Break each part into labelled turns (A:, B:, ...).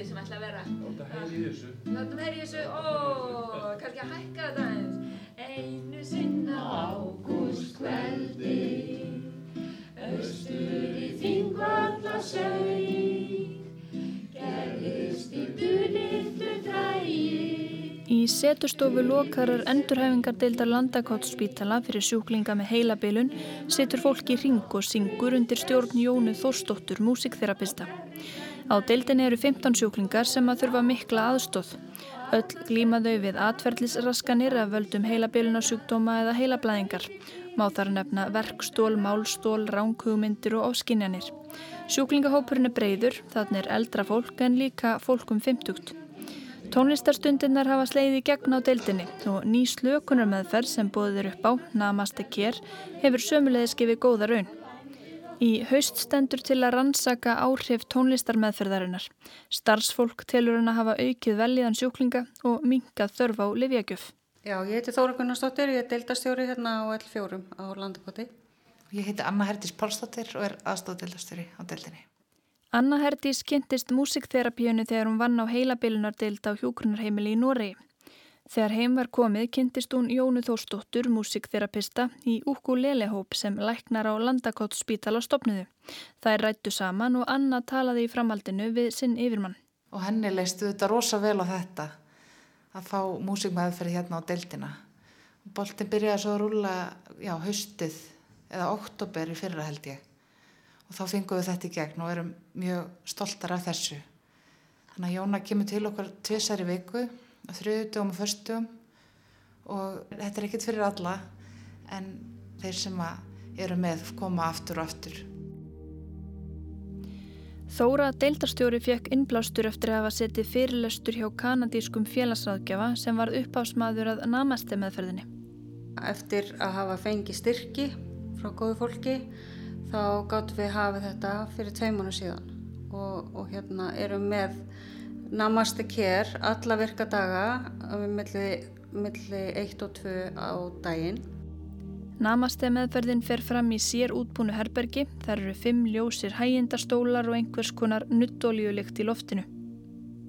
A: flesti sem ætla að vera.
B: Láta heyri í þessu.
A: Látum heyri í þessu, ó, kannski að hækka þetta aðeins. Einu sinna ágústkveldi, austur í þingvallasauð, gerðist í dulitlu drægi.
C: Í setustofu lokarar endurhæfingardeildar landakottsspítala fyrir sjúklinga með heilabilun setur fólk í ring og syngur undir stjórn Jónu Þórsdóttur, músikþerapista. Á deildinni eru 15 sjúklingar sem að þurfa mikla aðstóð. Öll glímaðau við atverðlisraskanir af völdum heilabilunarsjúkdóma eða heilablæðingar. Má þar nefna verkstól, málstól, ránghugmyndir og ofskinjanir. Sjúklingahópurinn er breyður, þannig er eldra fólk en líka fólk um 50. Tónlistarstundirnar hafa sleiði gegn á deildinni og ný slökunarmeðferð sem bóðir upp á Namaste Care hefur sömulegis gefið góða raun. Í haust stendur til að rannsaka áhrif tónlistarmeðferðarinnar. Starfsfólk telur hann að hafa aukið veljiðan sjúklinga og minkað þörf á livjagjöf.
D: Já, ég heiti Þóra Gunnarsdóttir, ég er deildastjóri hérna á L4 á Landakoti.
E: Ég heiti Anna Herdís Pálsdóttir og er aðstofdeildastjóri á deildinni.
C: Anna Herdís kynntist músikþerapíunu þegar hún vann á heilabilunardeild á hjókrunarheimili í Noregi. Þegar heim var komið kynntist hún Jónu Þórsdóttur, músikþerapista, í ukulele-hóp sem læknar á Landakottsspítala stopnuðu. Það er rættu saman og Anna talaði í framhaldinu við sinn yfirmann.
E: Og henni leistu þetta rosa vel á þetta, að fá músikmaðurferði hérna á deildina. Boltin byrjaði svo að rúla, já, haustið eða oktober í fyrra held ég og þá fengum við þetta í gegn og erum mjög stoltar af þessu. Þannig að Jóna kemur til okkar tvisar í viku, á þriðutugum og förstum og þetta er ekkert fyrir alla en þeir sem eru með koma aftur og aftur.
C: Þóra deildarstjóri fekk innblástur eftir að hafa setið fyrirlestur hjá kanadískum félagsráðgjafa sem var uppásmaður að namaste meðferðinni.
D: Eftir að hafa fengið styrki frá góðu fólki þá gáttum við hafið þetta fyrir tveimunu síðan og, og hérna erum með Namaste Care alla virka daga millir milli 1 og 2 á daginn.
C: Namaste meðferðin fer fram í sér útbúnu herbergi. Það eru fimm ljósir hægindastólar og einhvers konar nuttolíulikt í loftinu.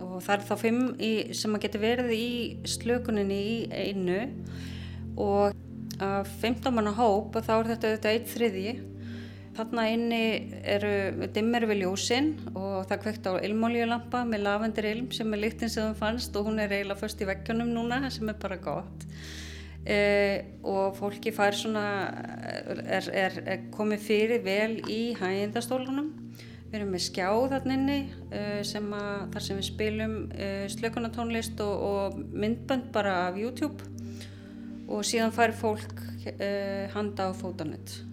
D: Og það er þá fimm í, sem að geta verið í slökuninni í einu og að 15 manna hóp og þá er þetta auðvitað eitt þriðji Þarna inni eru dimmer við ljósinn og það kvekt á ilmoljulampa með lavendur ilm sem er líktinn sem það fannst og hún er eiginlega först í vekkjunum núna sem er bara gott. E, og fólki fær svona, er, er, er komið fyrir vel í hægindastólunum. Við erum með skjá þarna inni e, sem að, þar sem við spilum e, slökunatónlist og, og myndbönd bara af YouTube og síðan fær fólk e, handa á fótanett.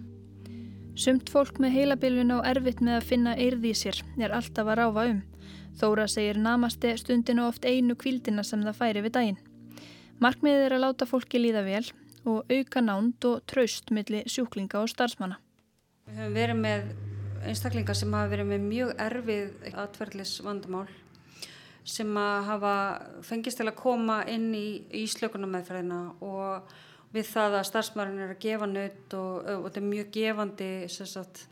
C: Sumt fólk með heilabilvin á erfitt með að finna eirði í sér er alltaf að ráfa um. Þóra segir namaste stundinu oft einu kvildina sem það færi við daginn. Markmiðið er að láta fólki líða vel og auka nánd og traust millir sjúklinga og starfsmanna.
D: Við höfum verið með einstaklingar sem hafa verið með mjög erfið atverðlis vandamál sem hafa fengist til að koma inn í íslökunarmeðferðina og við það að starfsmærin er að gefa nött og, og þetta er mjög gefandi sagt,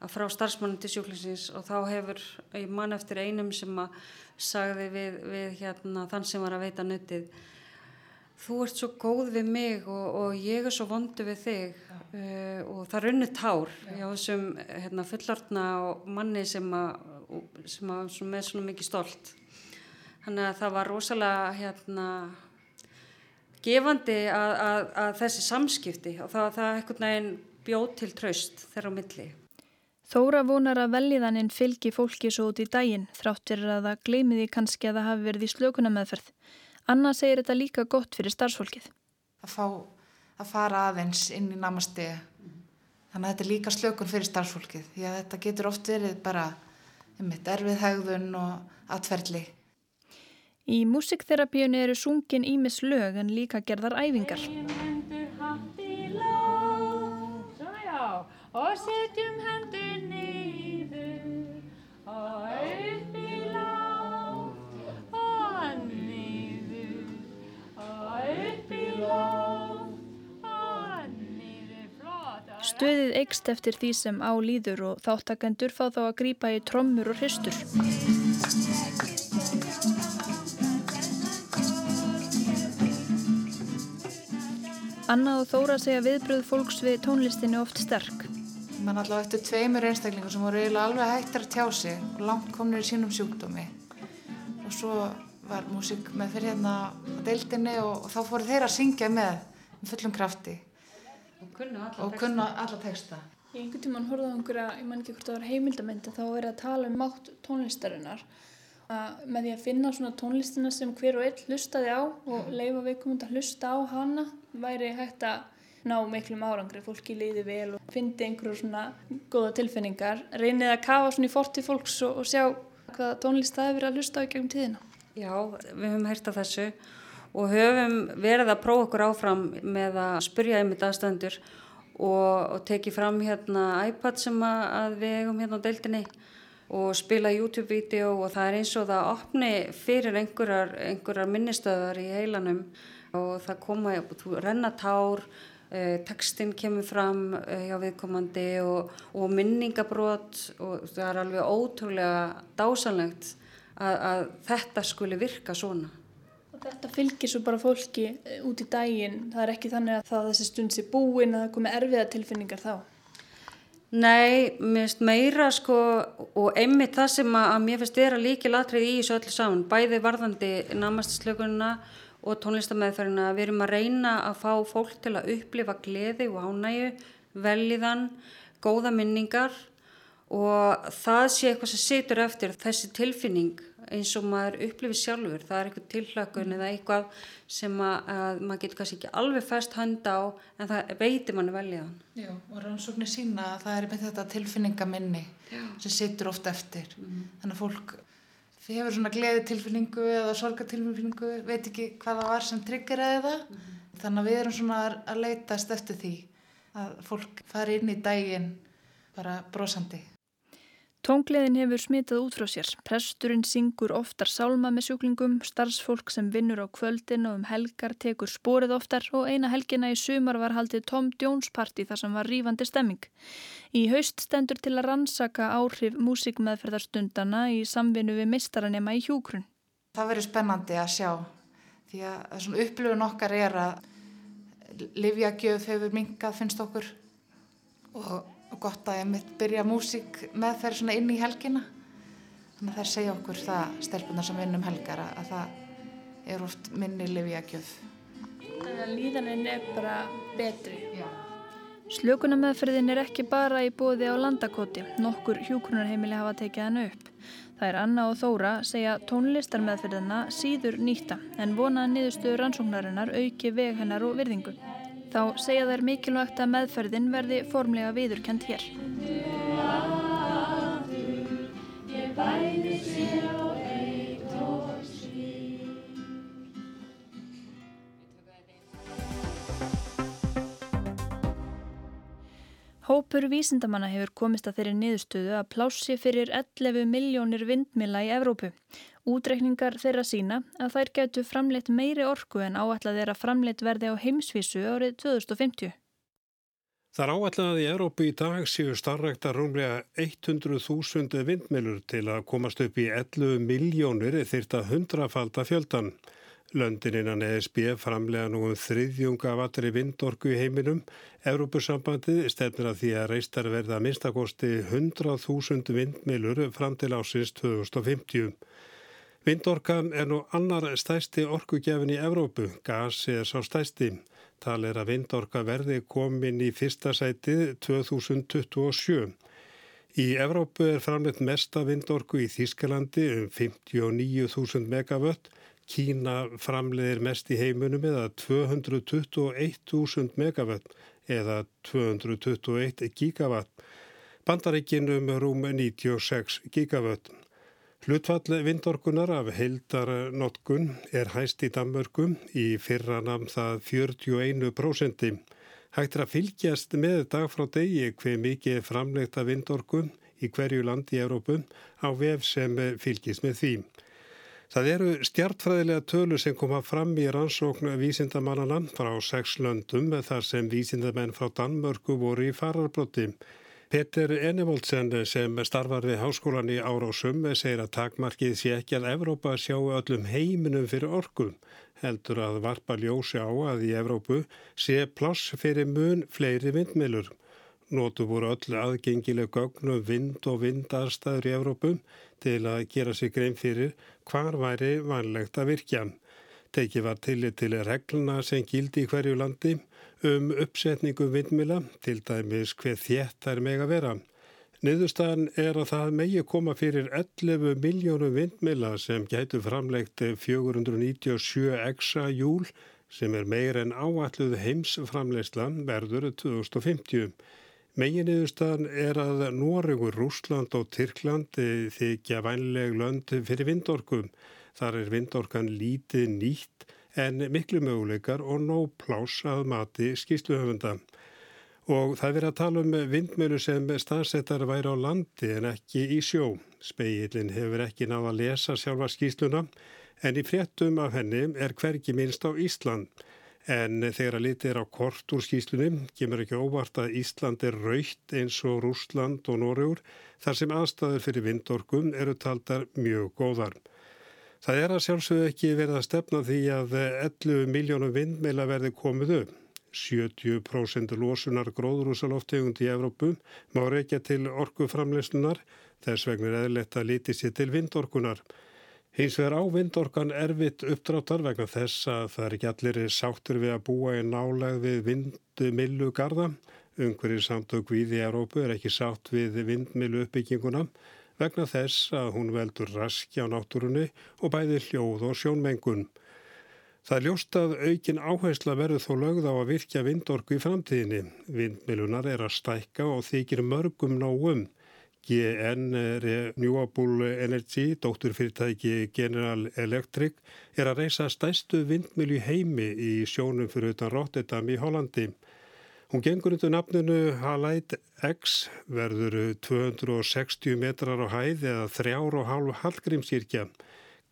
D: að frá starfsmærin til sjúklingsins og þá hefur ég mann eftir einum sem að sagði við, við hérna, þann sem var að veita nöttið þú ert svo góð við mig og, og ég er svo vondu við þig. Uh, og það runni tár Já. þessum hérna, fullortna manni sem, að, sem að, með svona mikið stolt. Þannig að það var rosalega hérna gefandi að, að, að þessi samskipti og það, það ekkert neginn bjóð til traust þeirra á milli.
C: Þóra vonar að veljiðaninn fylgi fólki svo út í daginn þráttir að það gleimiði kannski að það hafi verið í slökunna meðferð. Anna segir þetta líka gott fyrir starfsfólkið.
E: Að fá að fara aðeins inn í namasti þannig að þetta er líka slökun fyrir starfsfólkið því að þetta getur oft verið bara um erfið hægðun og atverðli.
C: Í músikþerapíunni eru sungin ímis lög en líka gerðar æfingar. Og setjum hendur nýður og upp í lág og nýður og upp í lág og nýður flott. Stöðið eikst eftir því sem á líður og þáttakendur fá þá að grýpa í trommur og hristur. Anna og Þóra segja viðbröð fólks við tónlistinni oft sterk.
E: Man allavega eftir tveimur einstaklingar sem voru eiginlega alveg hættir að tjá sig og langt komnir í sínum sjúkdómi. Og svo var músík með fyrir hérna á deildinni og, og þá fóru þeir að syngja með fullum krafti
D: Og kunna alla
E: og kunna alla texta.
C: Í einhvern tíman horfði á einhverja, ég man ekki hvort það var heimildamönd, þá er að tala um mátt tónlistarinnar. Að með því að finna svona tónlistina sem hver og einn hlustaði á og leifa viðkomund að hlusta á hana væri hægt að ná miklum árangri, fólki líði vel og fyndi einhverju svona góða tilfinningar. Reynið að kafa svona í forti fólks og, og sjá hvaða tónlist það hefur verið að hlusta á í gegnum tíðina.
D: Já, við höfum heyrt af þessu og höfum verið að prófa okkur áfram með að spurja einmitt aðstöndur og, og teki fram hérna iPad sem að, að við eigum hérna á deildinni og spila YouTube-vídeó og það er eins og það opni fyrir einhverjar, einhverjar minnistöðar í heilanum og það koma, þú renna tár, eh, textin kemur fram eh, hjá viðkomandi og, og minningabrót og það er alveg ótrúlega dásanlegt að, að þetta skuli virka svona.
C: Þetta fylgir svo bara fólki eh, út í daginn. Það er ekki þannig að það þessi stund sé búin að það komi erfiða tilfinningar þá.
D: Nei, mér finnst meira sko og einmitt það sem að, að mér finnst vera líki latrið í þessu öllu saman, bæði varðandi namastaslökunina og tónlistamæðferðina. Við erum að reyna að fá fólk til að upplifa gleði og ánægu, velíðan, góða minningar og það sé eitthvað sem situr eftir þessi tilfinning eins og maður upplifir sjálfur, það er eitthvað tilhlökun eða eitthvað sem að, að maður getur kannski ekki alveg fest handa á en það veitir manni veljaðan.
E: Já, og rannsóknir sína að það er með þetta tilfinningaminni Já. sem situr ofta eftir. Mm. Þannig að fólk hefur svona gleði tilfinningu eða sorgatilfinningu, veit ekki hvað það var sem tryggir eða það. Mm. Þannig að við erum svona að leitast eftir því að fólk fari inn í daginn bara brosandi.
C: Tóngleðin hefur smitað út frá sér. Presturinn syngur oftar sálma með sjúklingum, starfsfólk sem vinnur á kvöldin og um helgar tekur spórið oftar og eina helgina í sumar var haldið Tom Jones party þar sem var rífandi stemming. Í haust stendur til að rannsaka áhrif músikmeðferðarstundana í samvinnu við mistaranema í hjúkrun.
E: Það verður spennandi að sjá því að svona upplifun okkar er að livjagjöf hefur minkað finnst okkur og og gott að ég mitt byrja músík með þeir svona inn í helgina. Þannig að þær segja okkur það stelpunar sem vinnum helgar að það er oft minni livjagjöf
C: Þannig að líðaninn er bara betri. Já. Slökunameðferðin er ekki bara í bóði á landakoti. Nokkur hjúkrunarheimili hafa tekið hann upp. Það er Anna og Þóra segja tónlistarmeðferðina síður nýtta en vonaða niðurstöður rannsóknarinnar auki veg hennar og virðingu Þá segja þær mikilvægt að meðferðin verði formlega viðurkend hér. Hópur vísindamanna hefur komist að þeirri niðurstöðu að plássi fyrir 11 miljónir vindmila í Evrópu. Útreikningar þeirra sína að þær getu framleitt meiri orku en áallega þeirra framleitt verði á heimsvísu árið 2050.
B: Það er áallega að í Európu í dag séu starrekta rúmlega 100.000 vindmilur til að komast upp í 11 miljónir þýrt að hundrafalda fjöldan. Löndin innan ESB framlega nú um þriðjunga vatri vindorku í heiminum. Európusambandið stefnir að því að reistar verða minnstakosti 100.000 vindmilur fram til ásins 2050. Vindorkan er nú annar stæsti orkugjafin í Evrópu, gasi er sá stæsti. Tal er að vindorka verði komin í fyrsta sætið 2027. Í Evrópu er framleitt mesta vindorku í Þískalandi um 59.000 megavött. Kína framleiðir mest í heimunum eða 221.000 megavött eða 221 gigavatt. Bandaríkinum rúm 96 gigavött. Hlutfall vindorkunar af heildarnotkun er hæst í Danmörku í fyrra namn það 41%. Hægt er að fylgjast með dag frá degi hver mikið er framlegt af vindorku í hverju land í Európu á vef sem fylgjast með því. Það eru stjartfræðilega tölu sem koma fram í rannsóknu vísindamannana frá sex löndum þar sem vísindamenn frá Danmörku voru í fararbrotti. Peter Enevoldsen sem starfar við háskólan í Árásum segir að takmarkið sé ekki að Evrópa sjáu öllum heiminum fyrir orkum heldur að varpa ljósi á að í Evrópu sé ploss fyrir mun fleiri vindmilur. Nótu voru öll aðgengileg gögnum vind og vindarstaður í Evrópum til að gera sig grein fyrir hvar væri vanlegt að virkja. Tekið var tillit til regluna sem gildi í hverju landi um uppsetningu vindmila, til dæmis hver þétt þær meg að vera. Niðurstaðan er að það megi koma fyrir 11 miljónum vindmila sem gætu framlegt 497 exa júl sem er meir en áalluð heims framlegslan verður 2050. Meginniðurstaðan er að Nóregur, Rúsland og Tyrkland þykja vænleg lönd fyrir vindorkum. Þar er vindorkan lítið nýtt en miklu möguleikar og nóg plás að mati skýsluhöfunda. Og það verið að tala um vindmjölu sem staðsettar væri á landi en ekki í sjó. Speillin hefur ekki náða að lesa sjálfa skýsluna en í fréttum af henni er hverki minnst á Ísland. En þegar að litið er á kort úr skýslunum kemur ekki óvart að Ísland er raukt eins og Rúsland og Nóriur þar sem aðstæður fyrir vindorkum eru taldar mjög góðar. Það er að sjálfsögðu ekki verið að stefna því að 11 miljónum vindmeila verði komið upp. 70% losunar gróðrúsaloftegund í Evrópu má reykja til orkuframleyslunar, þess vegna er eðlert að liti sér til vindorkunar. Hins vegar á vindorkan erfitt uppdráttar vegna þess að það er ekki allir sáttur við að búa í nálag við vindmilu garda. Ungverðir samtök við í Európu er ekki sátt við vindmilu uppbygginguna vegna þess að hún veldur raski á náttúrunni og bæði hljóð og sjónmengun. Það er ljóst að aukin áhersla verður þó lögð á að virkja vindorku í framtíðinni. Vindmilunar er að stækka og þykir mörgum nógum. GN Renewable Energy, dótturfyrirtæki General Electric, er að reysa stæstu vindmilu heimi í sjónum fyrir utan Rotterdam í Hollandi. Hún gengur undir nafninu Halide X, verður 260 metrar á hæð eða 3,5 hallgrímsýrkja.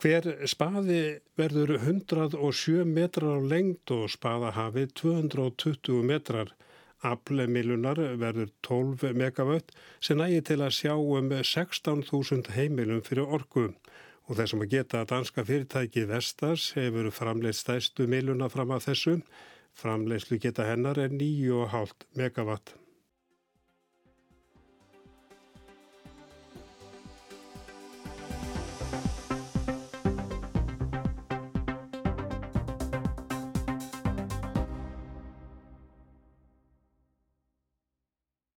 B: Hver spaði verður 107 metrar á lengt og spaðahafið 220 metrar. Aflemilunar verður 12 megavött sem nægi til að sjá um 16.000 heimilum fyrir orgu og þessum að geta að danska fyrirtæki Vestas hefur framleitt stæstu miluna fram að þessu. Framleiðslu geta hennar er 9,5 megavatt.